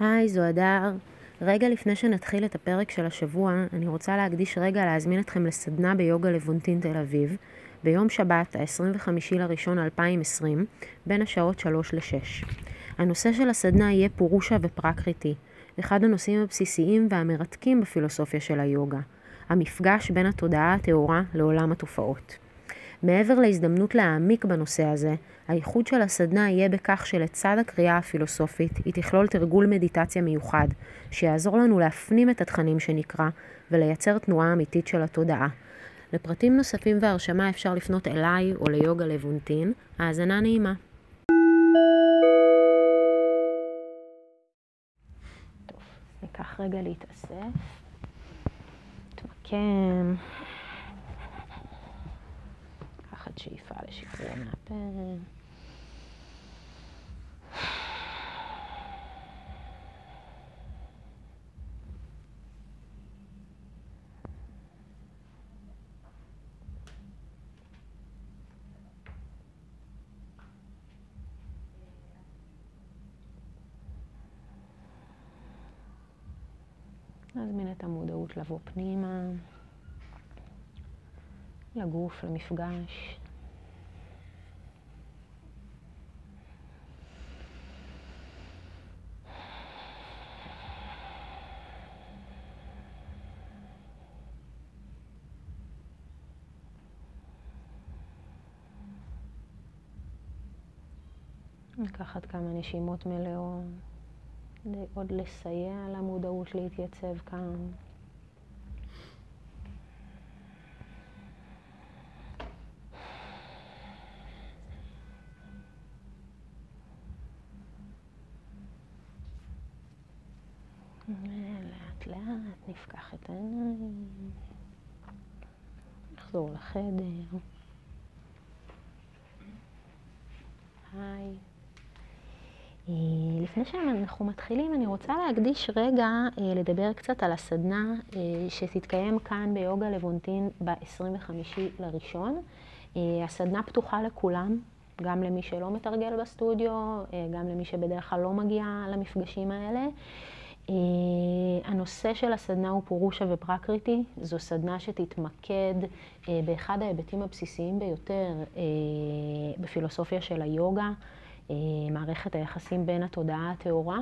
היי, זו הדר. רגע לפני שנתחיל את הפרק של השבוע, אני רוצה להקדיש רגע להזמין אתכם לסדנה ביוגה לבונטין תל אביב, ביום שבת, ה-25 לראשון 2020, בין השעות 3 ל-6. הנושא של הסדנה יהיה פורושה ופרקריטי, אחד הנושאים הבסיסיים והמרתקים בפילוסופיה של היוגה, המפגש בין התודעה הטהורה לעולם התופעות. מעבר להזדמנות להעמיק בנושא הזה, הייחוד של הסדנה יהיה בכך שלצד הקריאה הפילוסופית, היא תכלול תרגול מדיטציה מיוחד, שיעזור לנו להפנים את התכנים שנקרא, ולייצר תנועה אמיתית של התודעה. לפרטים נוספים והרשמה אפשר לפנות אליי או ליוגה לבונטין. האזנה נעימה. ניקח רגע להתאסף. נתמקם. שאיפה לשחרור מהפה. להזמין את המודעות לבוא פנימה, לגוף, למפגש. לקחת כמה נשימות מלאות. עוד לסייע למודעות להתייצב כאן. לאט לאט נפקח את העיניים, נחזור לחדר. היי. אה, לפני שאנחנו מתחילים, אני רוצה להקדיש רגע אה, לדבר קצת על הסדנה אה, שתתקיים כאן ביוגה לבונטין ב-25 לראשון. הסדנה פתוחה לכולם, גם למי שלא מתרגל בסטודיו, גם למי שבדרך כלל לא מגיע למפגשים האלה. הנושא של הסדנה הוא פורושה ופרקריטי. זו סדנה שתתמקד באחד ההיבטים הבסיסיים ביותר בפילוסופיה של היוגה. אה, מערכת היחסים בין התודעה הטהורה,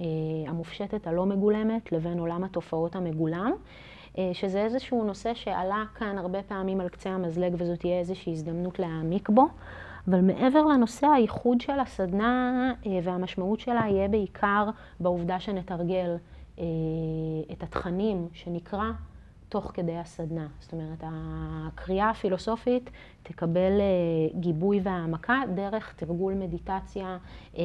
אה, המופשטת הלא מגולמת, לבין עולם התופעות המגולם, אה, שזה איזשהו נושא שעלה כאן הרבה פעמים על קצה המזלג וזאת תהיה איזושהי הזדמנות להעמיק בו. אבל מעבר לנושא, הייחוד של הסדנה והמשמעות שלה יהיה בעיקר בעובדה שנתרגל את התכנים שנקרא תוך כדי הסדנה. זאת אומרת, הקריאה הפילוסופית תקבל אה, גיבוי והעמקה דרך תרגול מדיטציה אה,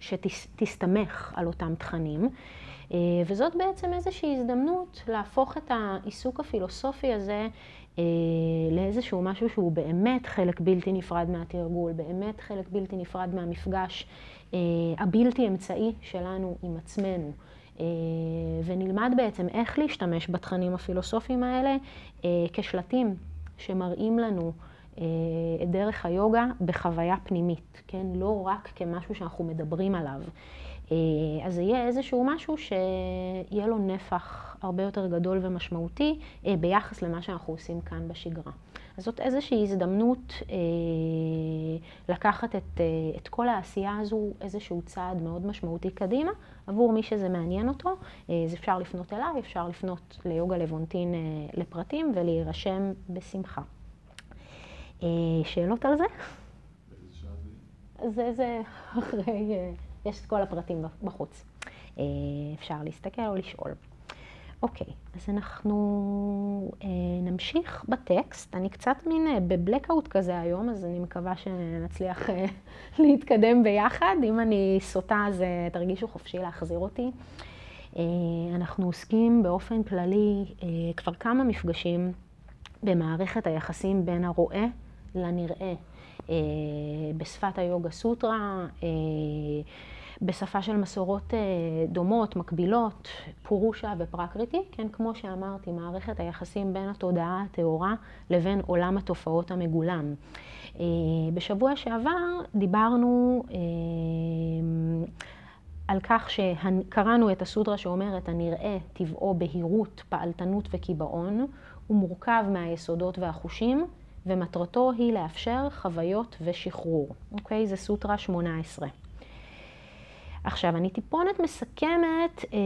שתסתמך על אותם תכנים. אה, וזאת בעצם איזושהי הזדמנות להפוך את העיסוק הפילוסופי הזה לאיזשהו משהו שהוא באמת חלק בלתי נפרד מהתרגול, באמת חלק בלתי נפרד מהמפגש הבלתי אמצעי שלנו עם עצמנו. אה, ונלמד בעצם איך להשתמש בתכנים הפילוסופיים האלה אה, כשלטים שמראים לנו אה, את דרך היוגה בחוויה פנימית, כן? לא רק כמשהו שאנחנו מדברים עליו. אז זה יהיה איזשהו משהו שיהיה לו נפח הרבה יותר גדול ומשמעותי ביחס למה שאנחנו עושים כאן בשגרה. אז זאת איזושהי הזדמנות אה, לקחת את, אה, את כל העשייה הזו איזשהו צעד מאוד משמעותי קדימה, עבור מי שזה מעניין אותו. אה, אז אפשר לפנות אליי, אפשר לפנות ליוגה לבונטין אה, לפרטים ולהירשם בשמחה. אה, שאלות על זה? זה, זה אחרי, אה, יש את כל הפרטים בחוץ. אה, אפשר להסתכל או לשאול. אוקיי, אז אנחנו אה, נמשיך בטקסט. אני קצת מין אה, בבלקאוט כזה היום, אז אני מקווה שנצליח אה, להתקדם ביחד. אם אני סוטה, אז אה, תרגישו חופשי להחזיר אותי. אה, אנחנו עוסקים באופן כללי אה, כבר כמה מפגשים במערכת היחסים בין הרואה לנראה. אה, בשפת היוגה סוטרה, אה, בשפה של מסורות אה, דומות, מקבילות, פורושה ופרקריטי, כן, כמו שאמרתי, מערכת היחסים בין התודעה הטהורה לבין עולם התופעות המגולם. בשבוע שעבר דיברנו על כך שקראנו את הסודרה שאומרת, הנראה טבעו בהירות, פעלתנות וקיבעון, הוא מורכב מהיסודות והחושים, ומטרתו היא לאפשר חוויות ושחרור. אוקיי? זה סוטרה 18. עכשיו, אני טיפונת מסכמת אה,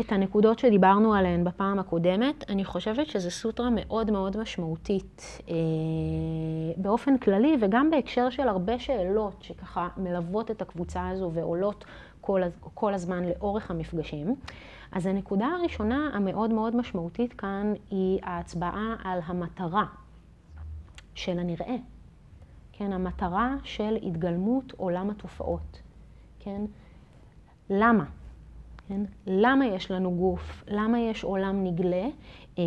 את הנקודות שדיברנו עליהן בפעם הקודמת. אני חושבת שזו סוטרה מאוד מאוד משמעותית אה, באופן כללי, וגם בהקשר של הרבה שאלות שככה מלוות את הקבוצה הזו ועולות כל, כל הזמן לאורך המפגשים. אז הנקודה הראשונה המאוד מאוד משמעותית כאן היא ההצבעה על המטרה של הנראה. כן, המטרה של התגלמות עולם התופעות. כן? למה? כן? למה יש לנו גוף? למה יש עולם נגלה? אה,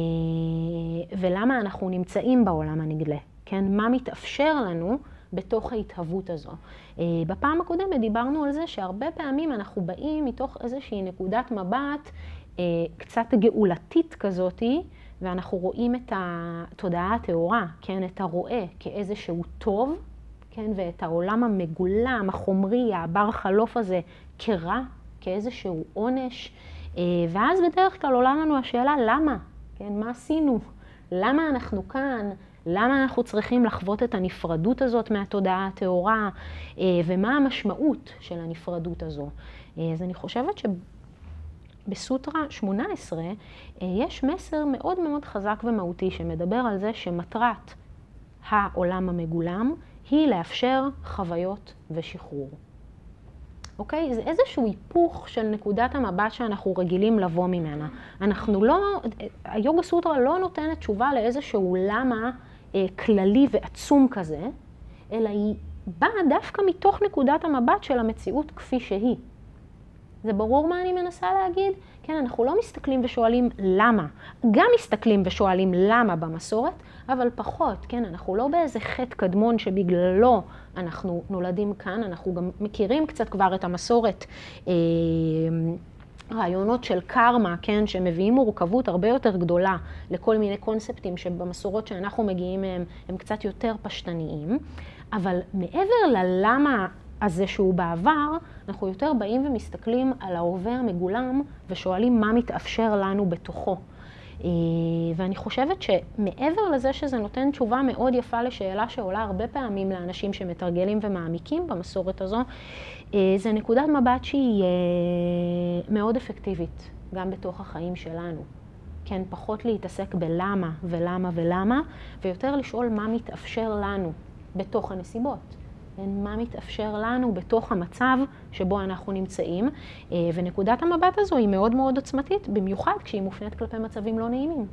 ולמה אנחנו נמצאים בעולם הנגלה? כן? מה מתאפשר לנו בתוך ההתהוות הזו? אה, בפעם הקודמת דיברנו על זה שהרבה פעמים אנחנו באים מתוך איזושהי נקודת מבט אה, קצת גאולתית כזאתי, ואנחנו רואים את התודעה הטהורה, כן? את הרואה כאיזשהו טוב. כן, ואת העולם המגולם, החומרי, הבר חלוף הזה, כרע, כאיזשהו עונש. אה, ואז בדרך כלל עולה לנו השאלה, למה? כן, מה עשינו? למה אנחנו כאן? למה אנחנו צריכים לחוות את הנפרדות הזאת מהתודעה הטהורה? אה, ומה המשמעות של הנפרדות הזו? אה, אז אני חושבת שבסוטרה 18 יש מסר מאוד מאוד חזק ומהותי שמדבר על זה שמטרת העולם המגולם היא לאפשר חוויות ושחרור. אוקיי? זה איזשהו היפוך של נקודת המבט שאנחנו רגילים לבוא ממנה. אנחנו לא, היוגה סוטרה לא נותנת תשובה לאיזשהו למה אה, כללי ועצום כזה, אלא היא באה דווקא מתוך נקודת המבט של המציאות כפי שהיא. זה ברור מה אני מנסה להגיד? כן, אנחנו לא מסתכלים ושואלים למה. גם מסתכלים ושואלים למה במסורת, אבל פחות, כן, אנחנו לא באיזה חטא קדמון שבגללו אנחנו נולדים כאן, אנחנו גם מכירים קצת כבר את המסורת. אה, רעיונות של קרמה, כן, שמביאים מורכבות הרבה יותר גדולה לכל מיני קונספטים שבמסורות שאנחנו מגיעים מהם הם קצת יותר פשטניים, אבל מעבר ללמה הזה שהוא בעבר, אנחנו יותר באים ומסתכלים על ההווה המגולם ושואלים מה מתאפשר לנו בתוכו. אה, ואני חושבת שמעבר לזה שזה נותן תשובה מאוד יפה לשאלה שעולה הרבה פעמים לאנשים שמתרגלים ומעמיקים במסורת הזו, אה, זה נקודת מבט שהיא אה, מאוד אפקטיבית, גם בתוך החיים שלנו. כן, פחות להתעסק בלמה ולמה ולמה, ויותר לשאול מה מתאפשר לנו בתוך הנסיבות. מה מתאפשר לנו בתוך המצב שבו אנחנו נמצאים. אה, ונקודת המבט הזו היא מאוד מאוד עוצמתית, במיוחד כשהיא מופנית כלפי מצבים לא נעימים.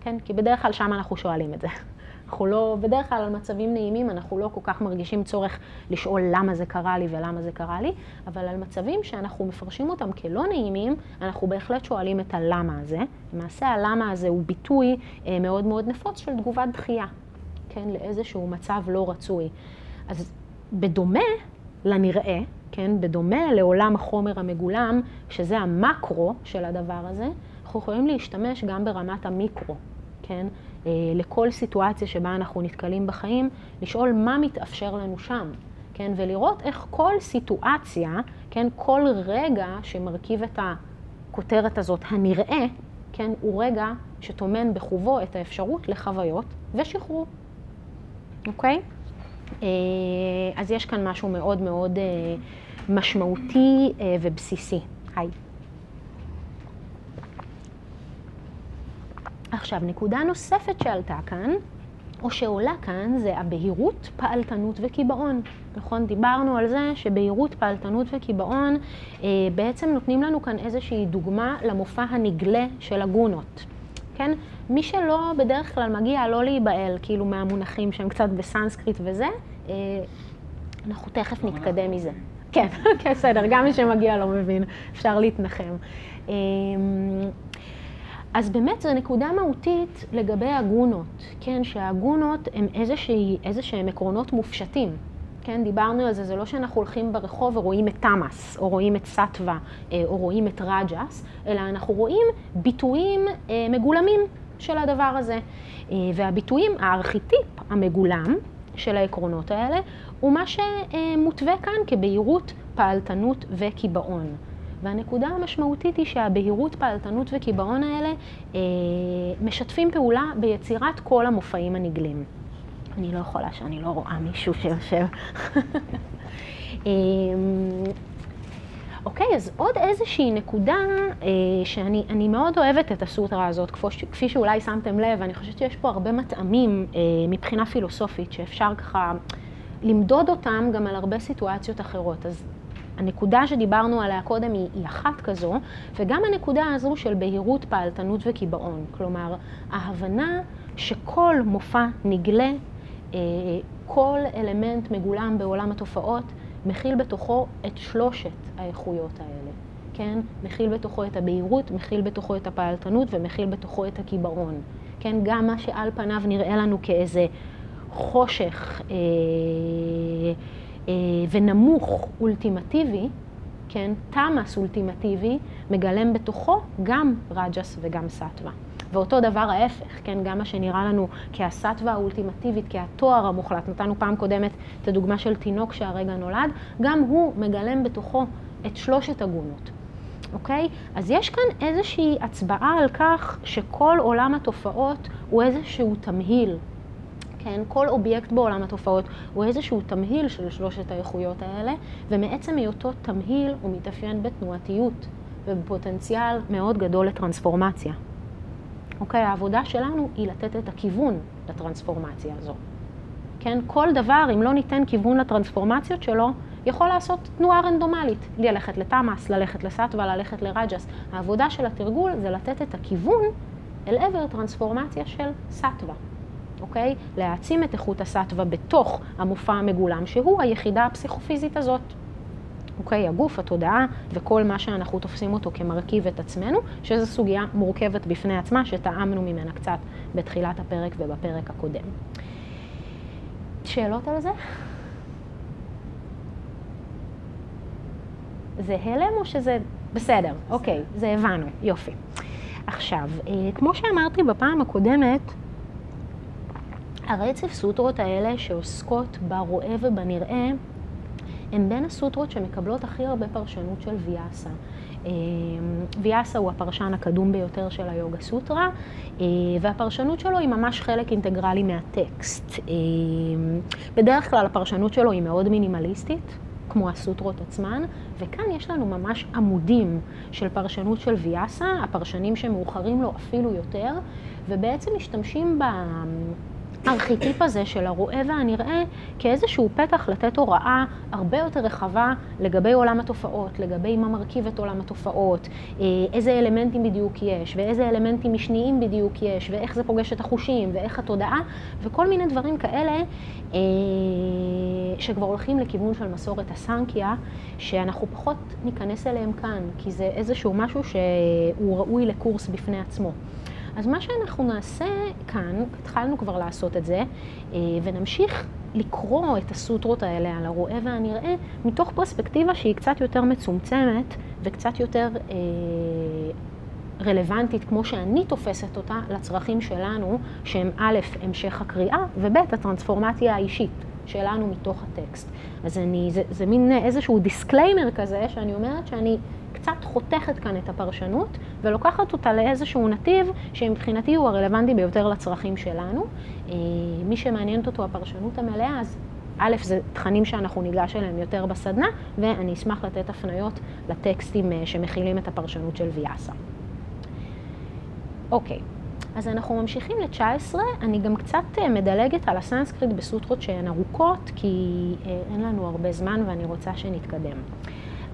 כן? כי בדרך כלל שם אנחנו שואלים את זה. אנחנו לא, בדרך כלל על מצבים נעימים אנחנו לא כל כך מרגישים צורך לשאול למה זה קרה לי ולמה זה קרה לי, אבל על מצבים שאנחנו מפרשים אותם כלא נעימים, אנחנו בהחלט שואלים את הלמה הזה. למעשה הלמה הזה הוא ביטוי אה, מאוד מאוד נפוץ של תגובת דחייה, כן? לאיזשהו מצב לא רצוי. אז בדומה לנראה, כן, בדומה לעולם החומר המגולם, שזה המקרו של הדבר הזה, אנחנו יכולים להשתמש גם ברמת המיקרו, כן, אה, לכל סיטואציה שבה אנחנו נתקלים בחיים, לשאול מה מתאפשר לנו שם, כן, ולראות איך כל סיטואציה, כן, כל רגע שמרכיב את הכותרת הזאת, הנראה, כן, הוא רגע שטומן בחובו את האפשרות לחוויות ושחרור, אוקיי? אה, אז יש כאן משהו מאוד מאוד אה, משמעותי אה, ובסיסי. היי. עכשיו, נקודה נוספת שעלתה כאן, או שעולה כאן, זה הבהירות, פעלתנות וקיבעון. נכון? דיברנו על זה שבהירות, פעלתנות וקיבעון אה, בעצם נותנים לנו כאן איזושהי דוגמה למופע הנגלה של הגונות. כן? מי שלא בדרך כלל מגיע לא להיבהל, כאילו מהמונחים שהם קצת בסנסקריט וזה, אה, אנחנו תכף נתקדם מזה. כן, כן, בסדר, גם מי שמגיע לא מבין, אפשר להתנחם. אמ, אז באמת זו נקודה מהותית לגבי הגונות, כן, שהגונות הם איזה שהם עקרונות מופשטים. כן, דיברנו על זה, זה לא שאנחנו הולכים ברחוב ורואים את תמאס, או רואים את סטווה, אה, או רואים את רג'ס, אלא אנחנו רואים ביטויים אה, מגולמים של הדבר הזה. אה, והביטויים, הארכיטיפ המגולם, של העקרונות האלה הוא מה שמותווה כאן כבהירות, פעלתנות וקיבעון. והנקודה המשמעותית היא שהבהירות, פעלתנות וקיבעון האלה אה, משתפים פעולה ביצירת כל המופעים הנגלים. אני לא יכולה שאני לא רואה מישהו שיושב. אמ, אוקיי, אז עוד איזושהי נקודה אה, שאני מאוד אוהבת את הסוטרה הזאת, כפי, כפי שאולי שמתם לב, אני חושבת שיש פה הרבה מטעמים אה, מבחינה פילוסופית שאפשר ככה למדוד אותם גם על הרבה סיטואציות אחרות. אז הנקודה שדיברנו עליה קודם היא, היא אחת כזו, וגם הנקודה הזו של בהירות, פעלתנות וקיבעון. כלומר, ההבנה שכל מופע נגלה, אה, כל אלמנט מגולם בעולם התופעות, מכיל בתוכו את שלושת האיכויות האלה, כן? מכיל בתוכו את הבהירות, מכיל בתוכו את הפעלתנות ומכיל בתוכו את הקיבעון. כן? גם מה שעל פניו נראה לנו כאיזה חושך אה, אה, ונמוך אולטימטיבי, כן? תמאס אולטימטיבי, מגלם בתוכו גם רג'ס וגם סטווה. ואותו דבר ההפך, כן, גם מה שנראה לנו כהסטווה האולטימטיבית, כהתואר המוחלט, נתנו פעם קודמת את הדוגמה של תינוק שהרגע נולד, גם הוא מגלם בתוכו את שלושת הגונות. אוקיי? אז יש כאן איזושהי הצבעה על כך שכל עולם התופעות הוא איזשהו תמהיל. כן, כל אובייקט בעולם התופעות הוא איזשהו תמהיל של שלושת האיכויות האלה, ומעצם היותו תמהיל הוא מתאפיין בתנועתיות ובפוטנציאל מאוד גדול לטרנספורמציה. אוקיי? העבודה שלנו היא לתת את הכיוון לטרנספורמציה הזו. כן? כל דבר, אם לא ניתן כיוון לטרנספורמציות שלו, יכול לעשות תנועה רנדומלית. ללכת לתמאס, ללכת לסטווה, ללכת לרג'ס. העבודה של התרגול זה לתת את הכיוון אל עבר טרנספורמציה של סטווה. אוקיי? להעצים את איכות הסטווה בתוך המופע המגולם, שהוא היחידה הפסיכופיזית הזאת. אוקיי, הגוף, התודעה וכל מה שאנחנו תופסים אותו כמרכיב את עצמנו, שזו סוגיה מורכבת בפני עצמה, שטעמנו ממנה קצת בתחילת הפרק ובפרק הקודם. שאלות על זה? זה הלם או שזה בסדר? אוקיי, זה הבנו, יופי. עכשיו, אה, כמו שאמרתי בפעם הקודמת, הרצף סוטרות האלה שעוסקות ברואה ובנראה, הן בין הסוטרות שמקבלות הכי הרבה פרשנות של ויאסה. אה, ויאסה הוא הפרשן הקדום ביותר של היוגה סוטרה, אה, והפרשנות שלו היא ממש חלק אינטגרלי מהטקסט. אה, בדרך כלל הפרשנות שלו היא מאוד מינימליסטית. כמו הסוטרות עצמן, וכאן יש לנו ממש עמודים של פרשנות של ויאסה, הפרשנים שמאוחרים לו אפילו יותר, ובעצם משתמשים ב... הארכיטיפ הזה של הרואה והנראה כאיזשהו פתח לתת הוראה הרבה יותר רחבה לגבי עולם התופעות, לגבי מה מרכיב את עולם התופעות, אה, איזה אלמנטים בדיוק יש, ואיזה אלמנטים משניים בדיוק יש, ואיך זה פוגש את החושים, ואיך התודעה, וכל מיני דברים כאלה אה, שכבר הולכים לכיוון של מסורת הסנקיה, שאנחנו פחות ניכנס אליהם כאן, כי זה איזשהו משהו שהוא ראוי לקורס בפני עצמו. אז מה שאנחנו נעשה כאן, התחלנו כבר לעשות את זה, אה, ונמשיך לקרוא את הסוטרות האלה על הרואה והנראה, מתוך פרספקטיבה שהיא קצת יותר מצומצמת וקצת יותר אה, רלוונטית, כמו שאני תופסת אותה, לצרכים שלנו, שהם א', המשך הקריאה, וב', הטרנספורמציה האישית שלנו מתוך הטקסט. אז אני, זה, זה מין איזשהו disclaimer כזה, שאני אומרת שאני קצת חותכת כאן את הפרשנות ולוקחת אותה לאיזשהו נתיב שמבחינתי הוא הרלוונטי ביותר לצרכים שלנו. אה, מי שמעניינת אותו הפרשנות המלאה, אז א', זה תכנים שאנחנו ניגש אליהם יותר בסדנה, ואני אשמח לתת הפניות לטקסטים אה, שמכילים את הפרשנות של ויאסה. אוקיי, אז אנחנו ממשיכים ל-19, אני גם קצת אה, מדלגת על הסנסקריט בסוטרות שהן ארוכות, כי אין לנו הרבה זמן ואני רוצה שנתקדם.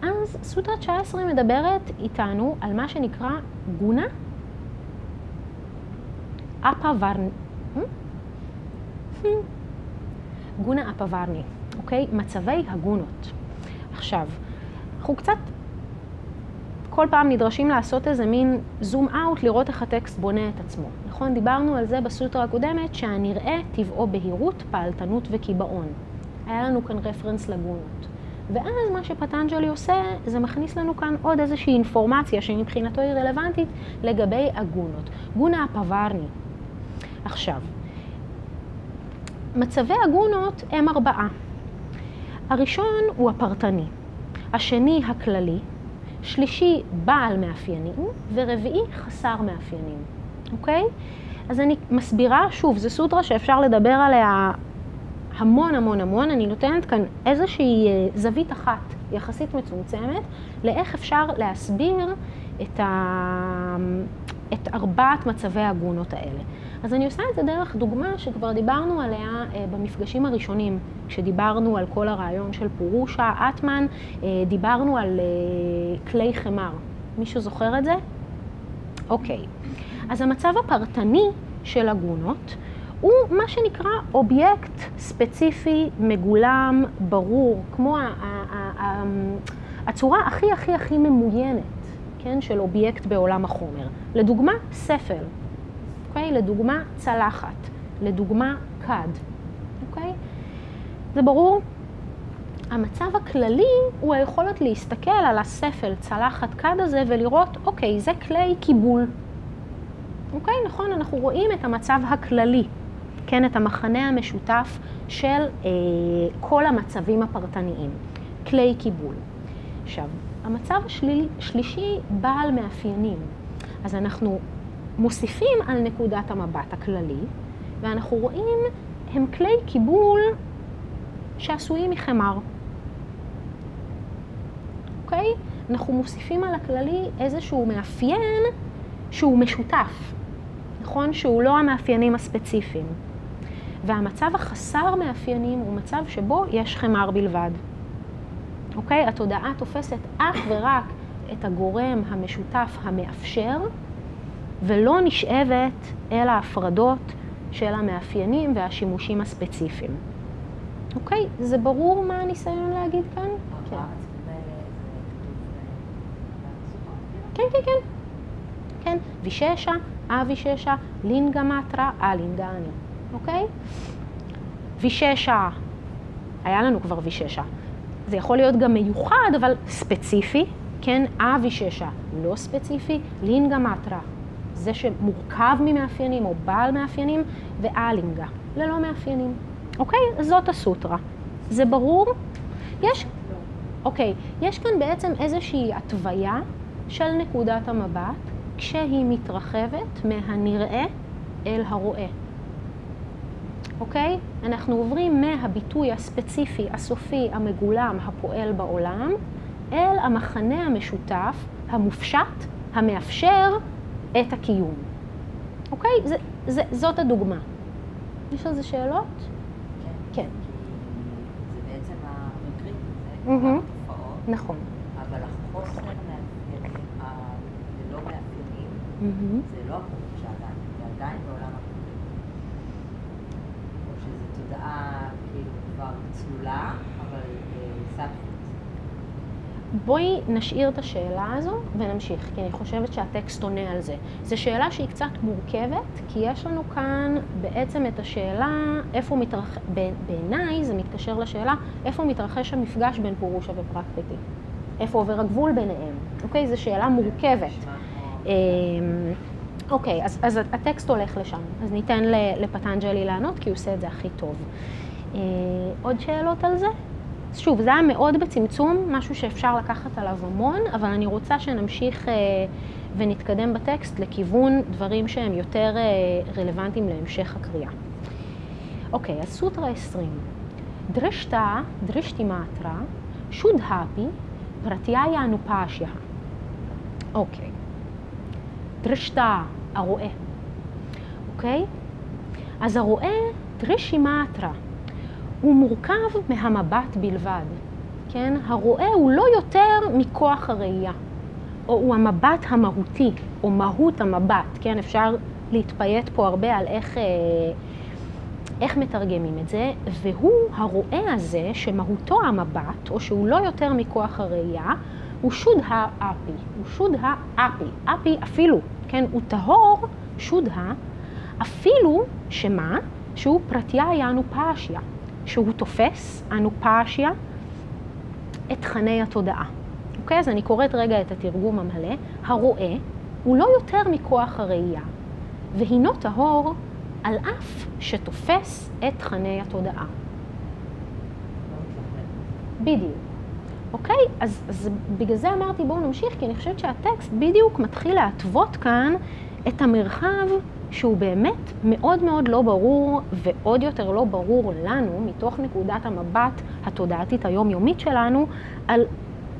אז סוטרה 19 מדברת איתנו על מה שנקרא גונה אפוורני. גונה אפוורני, אוקיי? מצבי הגונות. עכשיו, אנחנו קצת כל פעם נדרשים לעשות איזה מין זום אאוט, לראות איך הטקסט בונה את עצמו. נכון? דיברנו על זה בסוטרה הקודמת, שהנראה טבעו בהירות, פעלתנות וקיבעון. היה לנו כאן רפרנס לגונות. ואז מה שפטנג'לי עושה, זה מכניס לנו כאן עוד איזושהי אינפורמציה שמבחינתו היא רלוונטית לגבי הגונות. גונה הפווארני. עכשיו, מצבי עגונות הם ארבעה. הראשון הוא הפרטני, השני הכללי, שלישי בעל מאפיינים, ורביעי חסר מאפיינים, אוקיי? אז אני מסבירה, שוב, זו סוטרה שאפשר לדבר עליה המון המון המון, אני נותנת כאן איזושהי אה, זווית אחת יחסית מצומצמת לאיך אפשר להסביר את, ה... את ארבעת מצבי העגונות האלה. אז אני עושה את זה דרך דוגמה שכבר דיברנו עליה אה, במפגשים הראשונים, כשדיברנו על כל הרעיון של פורושה, אטמן, אה, דיברנו על כלי חמר. מישהו זוכר את זה? אוקיי. אז המצב הפרטני של הגונות הוא מה שנקרא אובייקט ספציפי, מגולם, ברור, כמו הצורה הכי הכי הכי ממוינת, כן, של אובייקט בעולם החומר. לדוגמה, ספל, אוקיי? לדוגמה, צלחת, לדוגמה, כד, אוקיי? זה ברור? המצב הכללי הוא היכולת להסתכל על הספל, צלחת, כד הזה ולראות, אוקיי, זה כלי קיבול. אוקיי, נכון, אנחנו רואים את המצב הכללי. כן, את המחנה המשותף של אה, כל המצבים הפרטניים, כלי קיבול. עכשיו, המצב השלישי בעל מאפיינים. אז אנחנו מוסיפים על נקודת המבט הכללי, ואנחנו רואים הם כלי קיבול שעשויים מחמר. אוקיי? אנחנו מוסיפים על הכללי איזשהו מאפיין שהוא משותף, נכון? שהוא לא המאפיינים הספציפיים. והמצב החסר מאפיינים הוא מצב שבו יש חמר בלבד. אוקיי? התודעה תופסת אך ורק את הגורם המשותף המאפשר, ולא נשאבת אל ההפרדות של המאפיינים והשימושים הספציפיים. אוקיי? זה ברור מה הניסיון להגיד כאן? כן. כן, כן, כן. כן, ויששה, אביששה, לינגה מטרה, אלינגני. אוקיי? ויששה, היה לנו כבר ויששה. זה יכול להיות גם מיוחד, אבל ספציפי, כן? אביששה, לא ספציפי, לינגה מטרה, זה שמורכב ממאפיינים או בעל מאפיינים, ואלינגה, ללא מאפיינים. אוקיי? זאת הסוטרה. זה ברור? יש, אוקיי, יש כאן בעצם איזושהי התוויה של נקודת המבט כשהיא מתרחבת מהנראה אל הרואה. אוקיי? אנחנו עוברים מהביטוי הספציפי, הסופי, המגולם, הפועל בעולם, אל המחנה המשותף, המופשט, המאפשר את הקיום. אוקיי? זה, זה, זאת הדוגמה. יש על זה שאלות? כן. כן. זה בעצם המקרים, זה mm-hmm. התופעות. נכון. אבל החוסר מאפיינים, הלא מאפיינים. זה לא הפרושה עדיין, זה עדיין בעולם תודעה כאילו כבר צלולה, אבל סאטפית. אה, בואי נשאיר את השאלה הזו ונמשיך, כי אני חושבת שהטקסט עונה על זה. זו שאלה שהיא קצת מורכבת, כי יש לנו כאן בעצם את השאלה איפה מתרחש, בעיניי זה מתקשר לשאלה איפה מתרחש המפגש בין פורושה ופרקטיטי. איפה עובר הגבול ביניהם. אוקיי? זו שאלה מורכבת. אוקיי, אז, אז הטקסט הולך לשם, אז ניתן לפטנג'לי לענות, כי הוא עושה את זה הכי טוב. אה, עוד שאלות על זה? שוב, זה היה מאוד בצמצום, משהו שאפשר לקחת עליו המון, אבל אני רוצה שנמשיך אה, ונתקדם בטקסט לכיוון דברים שהם יותר אה, רלוונטיים להמשך הקריאה. אוקיי, אז סוטרה 20. דרשתה, דרשתי מאטרה, שודהפי, פרטיהיה אנופשיה. אוקיי. דרשתה, הרועה, אוקיי? אז הרועה, דרשי מאטרה, הוא מורכב מהמבט בלבד, כן? הרועה הוא לא יותר מכוח הראייה, או הוא המבט המהותי, או מהות המבט, כן? אפשר להתפייט פה הרבה על איך, אה, איך מתרגמים את זה, והוא, הרועה הזה, שמהותו המבט, או שהוא לא יותר מכוח הראייה, הוא שוד האפי, הוא שוד האפי, אפי אפילו, כן, הוא טהור, שודה, אפילו שמה? שהוא פרטיה אנופשיה, שהוא תופס, אנופשיה, את תכני התודעה. אוקיי? אז אני קוראת רגע את התרגום המלא. הרואה הוא לא יותר מכוח הראייה, והינו טהור על אף שתופס את תכני התודעה. בדיוק. אוקיי? אז, אז בגלל זה אמרתי בואו נמשיך, כי אני חושבת שהטקסט בדיוק מתחיל להתוות כאן את המרחב שהוא באמת מאוד מאוד לא ברור, ועוד יותר לא ברור לנו, מתוך נקודת המבט התודעתית היומיומית שלנו, על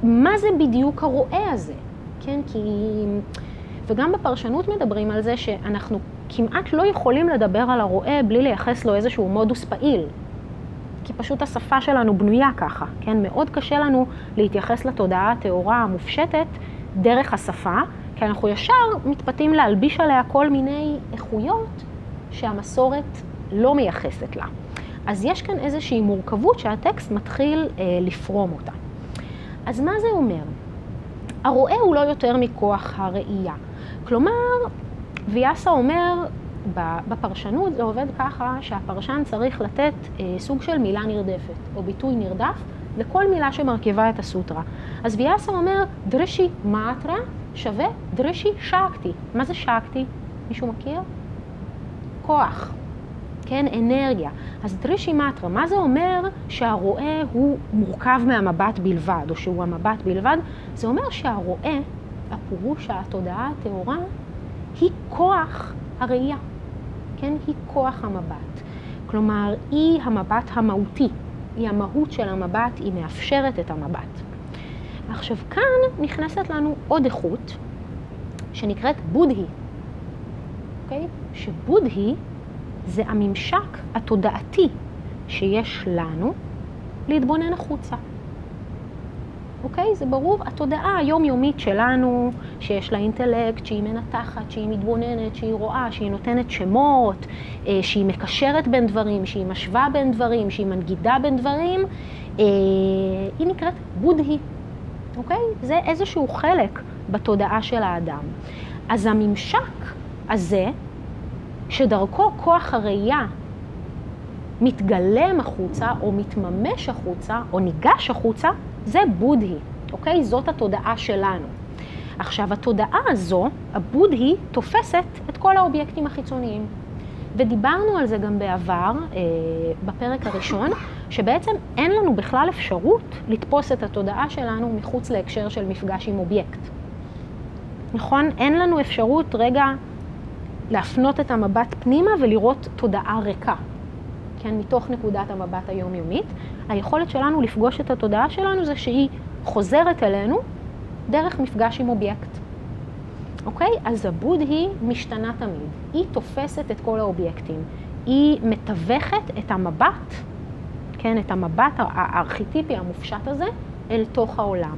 מה זה בדיוק הרועה הזה, כן? כי... וגם בפרשנות מדברים על זה שאנחנו כמעט לא יכולים לדבר על הרועה בלי לייחס לו איזשהו מודוס פעיל. כי פשוט השפה שלנו בנויה ככה, כן? מאוד קשה לנו להתייחס לתודעה הטהורה המופשטת דרך השפה, כי אנחנו ישר מתפתים להלביש עליה כל מיני איכויות שהמסורת לא מייחסת לה. אז יש כאן איזושהי מורכבות שהטקסט מתחיל אה, לפרום אותה. אז מה זה אומר? הרואה הוא לא יותר מכוח הראייה. כלומר, ויאסה אומר, בפרשנות זה עובד ככה שהפרשן צריך לתת אה, סוג של מילה נרדפת, או ביטוי נרדף, לכל מילה שמרכיבה את הסוטרה. אז ויאסה אומר, דרשי מאטרה שווה דרשי שקטי. מה זה שקטי? מישהו מכיר? כוח, כן, אנרגיה. אז דרישי מטרה, מה זה אומר שהרואה הוא מורכב מהמבט בלבד, או שהוא המבט בלבד? זה אומר שהרואה, הפירוש התודעה הטהורה, היא כוח הראייה, כן? היא כוח המבט. כלומר, היא המבט המהותי, היא המהות של המבט, היא מאפשרת את המבט. עכשיו, כאן נכנסת לנו עוד איכות, שנקראת בודהי, אוקיי? שבודהי זה הממשק התודעתי שיש לנו להתבונן החוצה. אוקיי? זה ברור, התודעה היומיומית שלנו, שיש לה אינטלקט, שהיא מנתחת, שהיא מתבוננת, שהיא רואה, שהיא נותנת שמות, אה, שהיא מקשרת בין דברים, שהיא משווה בין דברים, שהיא מנגידה בין דברים, אה, היא נקראת בודהי, אוקיי? זה איזשהו חלק בתודעה של האדם. אז הממשק הזה, שדרכו כוח הראייה מתגלם החוצה, או מתממש החוצה, או ניגש החוצה, זה בודהי, אוקיי? זאת התודעה שלנו. עכשיו, התודעה הזו, הבודהי, תופסת את כל האובייקטים החיצוניים. ודיברנו על זה גם בעבר, אה, בפרק הראשון, שבעצם אין לנו בכלל אפשרות לתפוס את התודעה שלנו מחוץ להקשר של מפגש עם אובייקט. נכון? אין לנו אפשרות רגע להפנות את המבט פנימה ולראות תודעה ריקה, כן? מתוך נקודת המבט היומיומית. היכולת שלנו לפגוש את התודעה שלנו זה שהיא חוזרת אלינו דרך מפגש עם אובייקט. אוקיי? אז הבוד היא משתנה תמיד. היא תופסת את כל האובייקטים. היא מתווכת את המבט, כן, את המבט הארכיטיפי המופשט הזה, אל תוך העולם.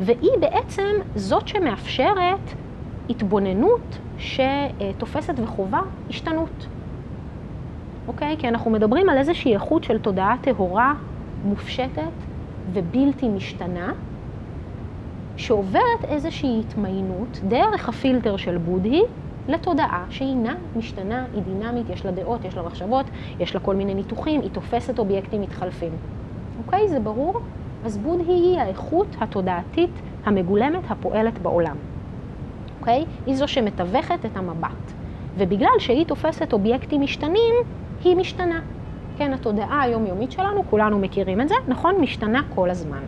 והיא בעצם זאת שמאפשרת התבוננות שתופסת וחובה השתנות. אוקיי? כי אנחנו מדברים על איזושהי איכות של תודעה טהורה, מופשטת ובלתי משתנה, שעוברת איזושהי התמיינות דרך הפילטר של בודהי לתודעה שהיא נעה, משתנה, היא דינמית, יש לה דעות, יש לה מחשבות, יש לה כל מיני ניתוחים, היא תופסת אובייקטים מתחלפים. אוקיי? זה ברור? אז בודהי היא האיכות התודעתית המגולמת הפועלת בעולם. אוקיי? היא זו שמתווכת את המבט. ובגלל שהיא תופסת אובייקטים משתנים, היא משתנה. כן, התודעה היומיומית שלנו, כולנו מכירים את זה, נכון? משתנה כל הזמן.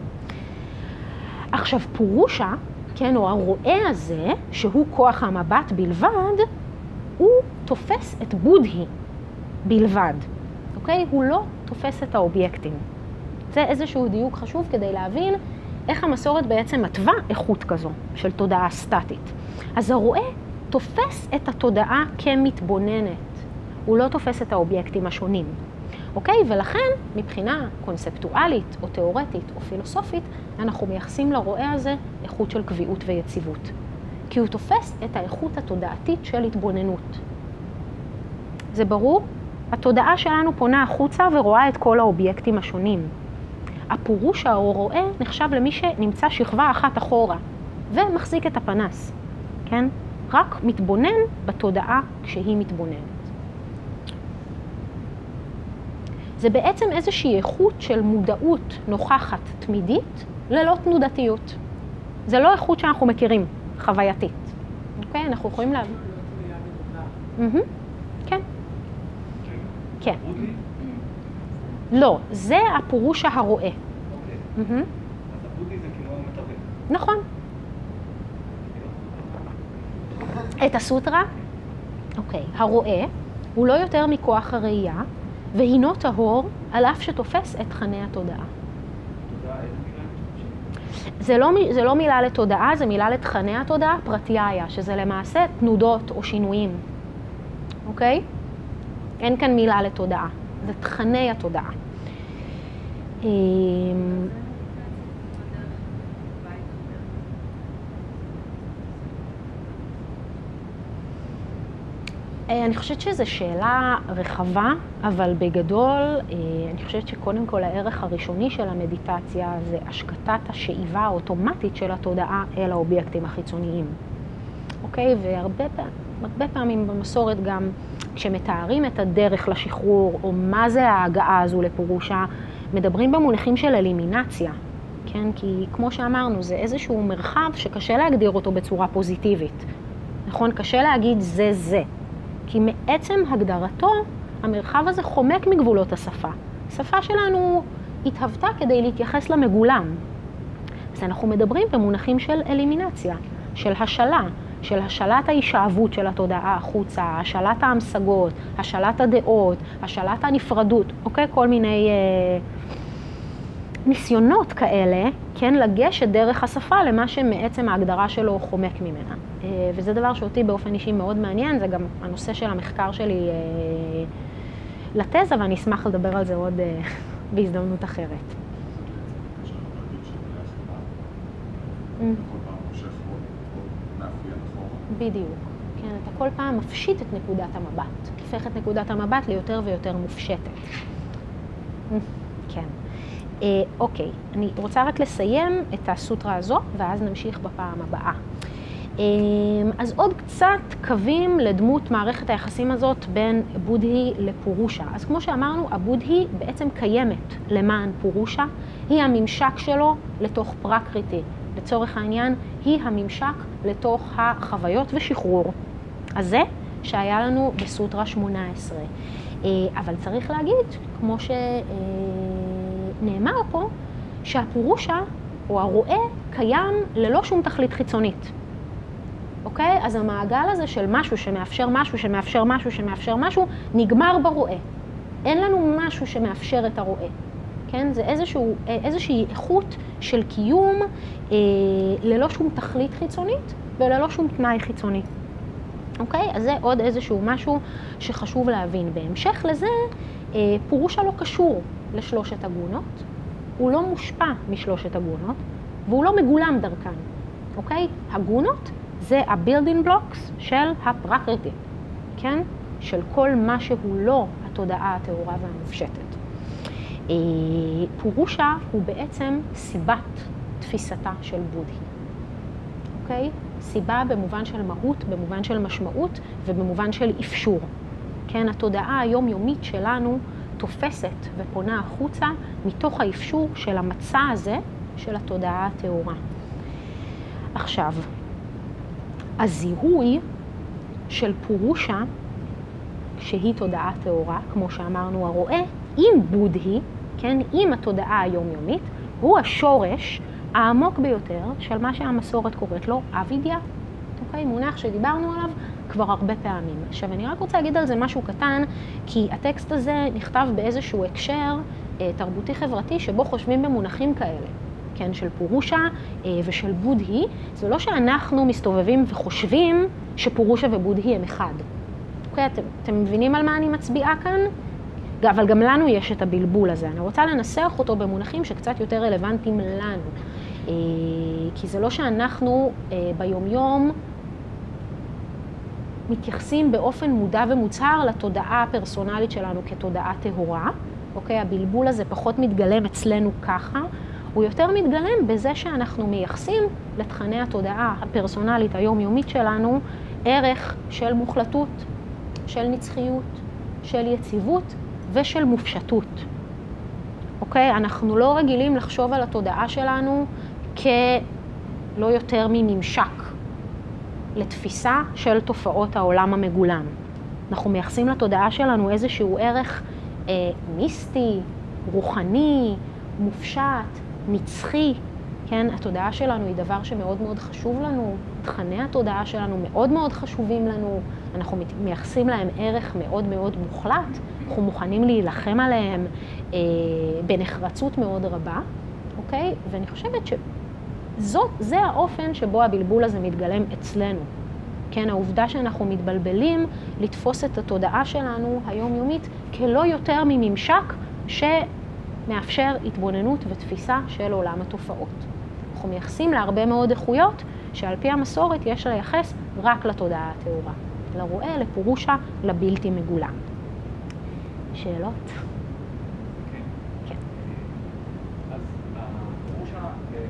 עכשיו, פורושה, כן, או הרועה הזה, שהוא כוח המבט בלבד, הוא תופס את בודהי בלבד, אוקיי? הוא לא תופס את האובייקטים. זה איזשהו דיוק חשוב כדי להבין איך המסורת בעצם מתווה איכות כזו של תודעה סטטית. אז הרועה תופס את התודעה כמתבוננת, הוא לא תופס את האובייקטים השונים. אוקיי? ולכן, מבחינה קונספטואלית או תיאורטית או פילוסופית, אנחנו מייחסים לרועה הזה איכות של קביעות ויציבות. כי הוא תופס את האיכות התודעתית של התבוננות. זה ברור? התודעה שלנו פונה החוצה ורואה את כל האובייקטים השונים. הפורוש או רואה נחשב למי שנמצא שכבה אחת אחורה ומחזיק את הפנס, כן? רק מתבונן בתודעה כשהיא מתבוננת. זה בעצם איזושהי איכות של מודעות נוכחת תמידית ללא תנודתיות. זה לא איכות שאנחנו מכירים, חווייתית. אוקיי? אנחנו יכולים להבין. כן. כן. לא, זה הפירוש הרואה. אוקיי. מתווך. נכון. את הסוטרה, אוקיי, הרואה הוא לא יותר מכוח הראייה, והינו טהור על אף שתופס את תכני התודעה. זה לא, זה לא מילה לתודעה, זה מילה לתכני התודעה, פרטיהיה, שזה למעשה תנודות או שינויים, אוקיי? אין כאן מילה לתודעה, זה תכני התודעה. אני חושבת שזו שאלה רחבה, אבל בגדול, אה, אני חושבת שקודם כל הערך הראשוני של המדיטציה זה השקטת השאיבה האוטומטית של התודעה אל האובייקטים החיצוניים. אוקיי? והרבה פעמים, במסורת גם, כשמתארים את הדרך לשחרור, או מה זה ההגעה הזו לפורושה, מדברים במונחים של אלימינציה, כן? כי כמו שאמרנו, זה איזשהו מרחב שקשה להגדיר אותו בצורה פוזיטיבית. נכון? קשה להגיד זה זה. כי מעצם הגדרתו, המרחב הזה חומק מגבולות השפה. השפה שלנו התהוותה כדי להתייחס למגולם. אז אנחנו מדברים במונחים של אלימינציה, של השלה, של השלת ההישאבות של התודעה החוצה, השלת ההמשגות, השלת הדעות, השלת הנפרדות, אוקיי? כל מיני אה, ניסיונות כאלה, כן, לגשת דרך השפה למה שמעצם ההגדרה שלו חומק ממנה. אה, וזה דבר שאותי באופן אישי מאוד מעניין, זה גם הנושא של המחקר שלי אה, לתזה, ואני אשמח לדבר על זה עוד אה, בהזדמנות אחרת. בדיוק. כן, אתה כל פעם מפשיט את נקודת המבט, הופך את נקודת המבט ליותר ויותר מופשטת. כן. אה, אוקיי, אני רוצה רק לסיים את הסוטרה הזו, ואז נמשיך בפעם הבאה. אה, אז עוד קצת קווים לדמות מערכת היחסים הזאת בין בודהי לפורושה. אז כמו שאמרנו, הבודהי בעצם קיימת למען פורושה, היא הממשק שלו לתוך פרקריטי. לצורך העניין, היא הממשק לתוך החוויות ושחרור הזה שהיה לנו בסוטרה 18. אה, אבל צריך להגיד, כמו שנאמר פה, שהפורושה או הרואה קיים ללא שום תכלית חיצונית. אוקיי? אז המעגל הזה של משהו שמאפשר משהו, שמאפשר משהו, שמאפשר משהו, נגמר ברואה. אין לנו משהו שמאפשר את הרואה. כן? זה איזשהו, איזושהי איכות של קיום אה, ללא שום תכלית חיצונית וללא שום תנאי חיצוני. אוקיי? אז זה עוד איזשהו משהו שחשוב להבין. בהמשך לזה, אה, פורושה לא קשור לשלושת הגונות, הוא לא מושפע משלושת הגונות, והוא לא מגולם דרכן, אוקיי? הגונות זה ה-building blocks של הפרקריטי, כן? של כל מה שהוא לא התודעה הטהורה והמופשטת. אה, פורושה הוא בעצם סיבת תפיסתה של בודהי, אוקיי? סיבה במובן של מהות, במובן של משמעות ובמובן של אפשור. כן, התודעה היומיומית שלנו תופסת ופונה החוצה מתוך האפשור של המצע הזה של התודעה הטהורה. עכשיו, הזיהוי של פורושה, שהיא תודעה טהורה, כמו שאמרנו הרואה, עם בודהי, כן, עם התודעה היומיומית, הוא השורש העמוק ביותר של מה שהמסורת קוראת לו אבידיה, אוקיי? מונח שדיברנו עליו כבר הרבה פעמים. עכשיו, אני רק רוצה להגיד על זה משהו קטן, כי הטקסט הזה נכתב באיזשהו הקשר אה, תרבותי-חברתי שבו חושבים במונחים כאלה. כן, של פורושה אה, ושל בודהי, זה לא שאנחנו מסתובבים וחושבים שפורושה ובודהי הם אחד. אוקיי, אתם, אתם מבינים על מה אני מצביעה כאן? אבל גם לנו יש את הבלבול הזה. אני רוצה לנסח אותו במונחים שקצת יותר רלוונטיים לנו. אה, כי זה לא שאנחנו ביומיום מתייחסים באופן מודע ומוצהר לתודעה הפרסונלית שלנו כתודעה טהורה. אוקיי, הבלבול הזה פחות מתגלם אצלנו ככה. הוא יותר מתגלם בזה שאנחנו מייחסים לתכני התודעה הפרסונלית היומיומית שלנו ערך של מוחלטות, של נצחיות, של יציבות ושל מופשטות. אוקיי? אנחנו לא רגילים לחשוב על התודעה שלנו כלא יותר מממשק לתפיסה של תופעות העולם המגולם. אנחנו מייחסים לתודעה שלנו איזשהו ערך אה, מיסטי, רוחני, מופשט, נצחי. כן, התודעה שלנו היא דבר שמאוד מאוד חשוב לנו, תכני התודעה שלנו מאוד מאוד חשובים לנו, אנחנו מייחסים להם ערך מאוד מאוד מוחלט, אנחנו מוכנים להילחם עליהם אה, בנחרצות מאוד רבה, אוקיי? ואני חושבת שזה האופן שבו הבלבול הזה מתגלם אצלנו. כן, העובדה שאנחנו מתבלבלים לתפוס את התודעה שלנו היומיומית כלא יותר מממשק שמאפשר התבוננות ותפיסה של עולם התופעות. אנחנו מייחסים להרבה מאוד איכויות שעל פי המסורת יש לייחס רק לתודעה הטהורה. לרואה, לפורושה, לבלתי מגולם. שאלות? כן. כן. אז הפירושה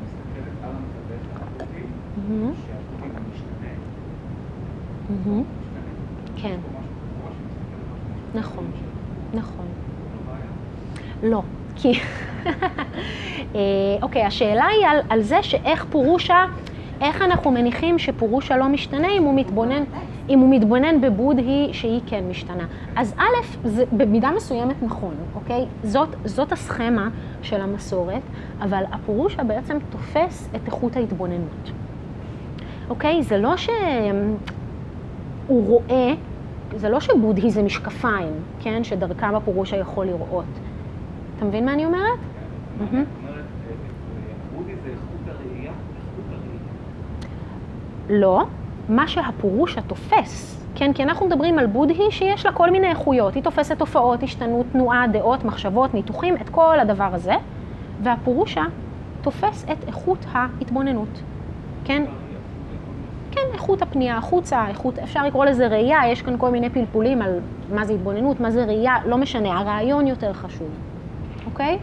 מסתכלת על המתווך האקוטי, מהמם, שהאקוטי גם משתנה. מהמם. משתנה. כן. שמסתכל על משהו נכון. נכון. לא? לא, כי... אה, אוקיי, השאלה היא על, על זה שאיך פורושה, איך אנחנו מניחים שפורושה לא משתנה אם הוא מתבונן, אם הוא מתבונן בבודהי שהיא כן משתנה. אז א', זה במידה מסוימת נכון, אוקיי? זאת, זאת הסכמה של המסורת, אבל הפורושה בעצם תופס את איכות ההתבוננות. אוקיי? זה לא שהוא רואה, זה לא שבודהי זה משקפיים, כן? שדרכם הפורושה יכול לראות. אתה מבין מה אני אומרת? הראייה. לא, מה שהפורושה תופס, כן? כי אנחנו מדברים על בודהי שיש לה כל מיני איכויות. היא תופסת תופעות, השתנות, תנועה, דעות, מחשבות, ניתוחים, את כל הדבר הזה, והפורושה תופס את איכות ההתבוננות, כן? כן, איכות הפנייה החוצה, איכות, אפשר לקרוא לזה ראייה, יש כאן כל מיני פלפולים על מה זה התבוננות, מה זה ראייה, לא משנה, הרעיון יותר חשוב, אוקיי?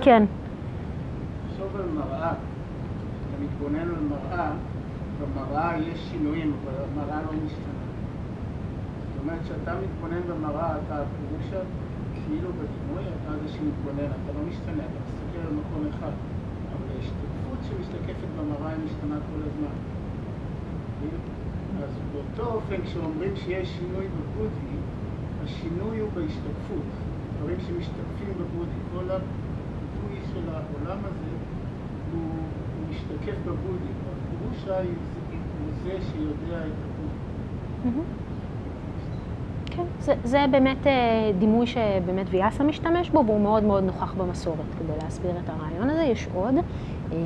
כן. תחשוב על מראה. אתה מתבונן על מראה, במראה יש שינויים, אבל המראה לא משתנה. זאת אומרת, כשאתה מתבונן במראה, אתה פירושה כאילו בדימוי, אתה זה שמתבונן, אתה לא משתנה, אתה מסתכל על מקום אחד. ההשתקפות שמשתקפת במראה היא משתנה כל הזמן. אז באותו אופן, כשאומרים שיש שינוי בבודהי, השינוי הוא בהשתקפות. דברים שמשתקפים בבודהי. כל הביטוי של העולם הזה הוא, משתקף בבודהי. הפירושה היא- זה שיודע את הבודהי. כן, זה, זה באמת אה, דימוי שבאמת ויאסה משתמש בו, והוא מאוד מאוד נוכח במסורת כדי להסביר את הרעיון הזה. יש עוד. אה,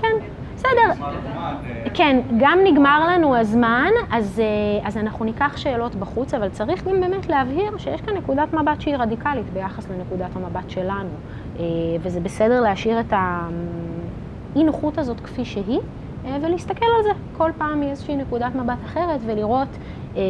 כן, בסדר. כן, גם נגמר לנו הזמן, אז, אה, אז אנחנו ניקח שאלות בחוץ, אבל צריך גם באמת להבהיר שיש כאן נקודת מבט שהיא רדיקלית ביחס לנקודת המבט שלנו. וזה בסדר להשאיר את האי נוחות הזאת כפי שהיא, ולהסתכל על זה כל פעם מאיזושהי נקודת מבט אחרת, ולראות אה,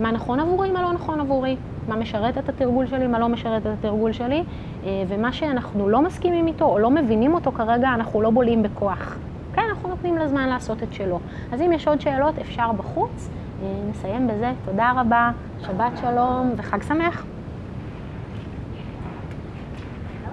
מה נכון עבורי, מה לא נכון עבורי, מה משרת את התרגול שלי, מה לא משרת את התרגול שלי, אה, ומה שאנחנו לא מסכימים איתו או לא מבינים אותו כרגע, אנחנו לא בולעים בכוח. כן, אנחנו נותנים לזמן לעשות את שלו. אז אם יש עוד שאלות, אפשר בחוץ. אה, נסיים בזה. תודה רבה, שבת שלום וחג שמח.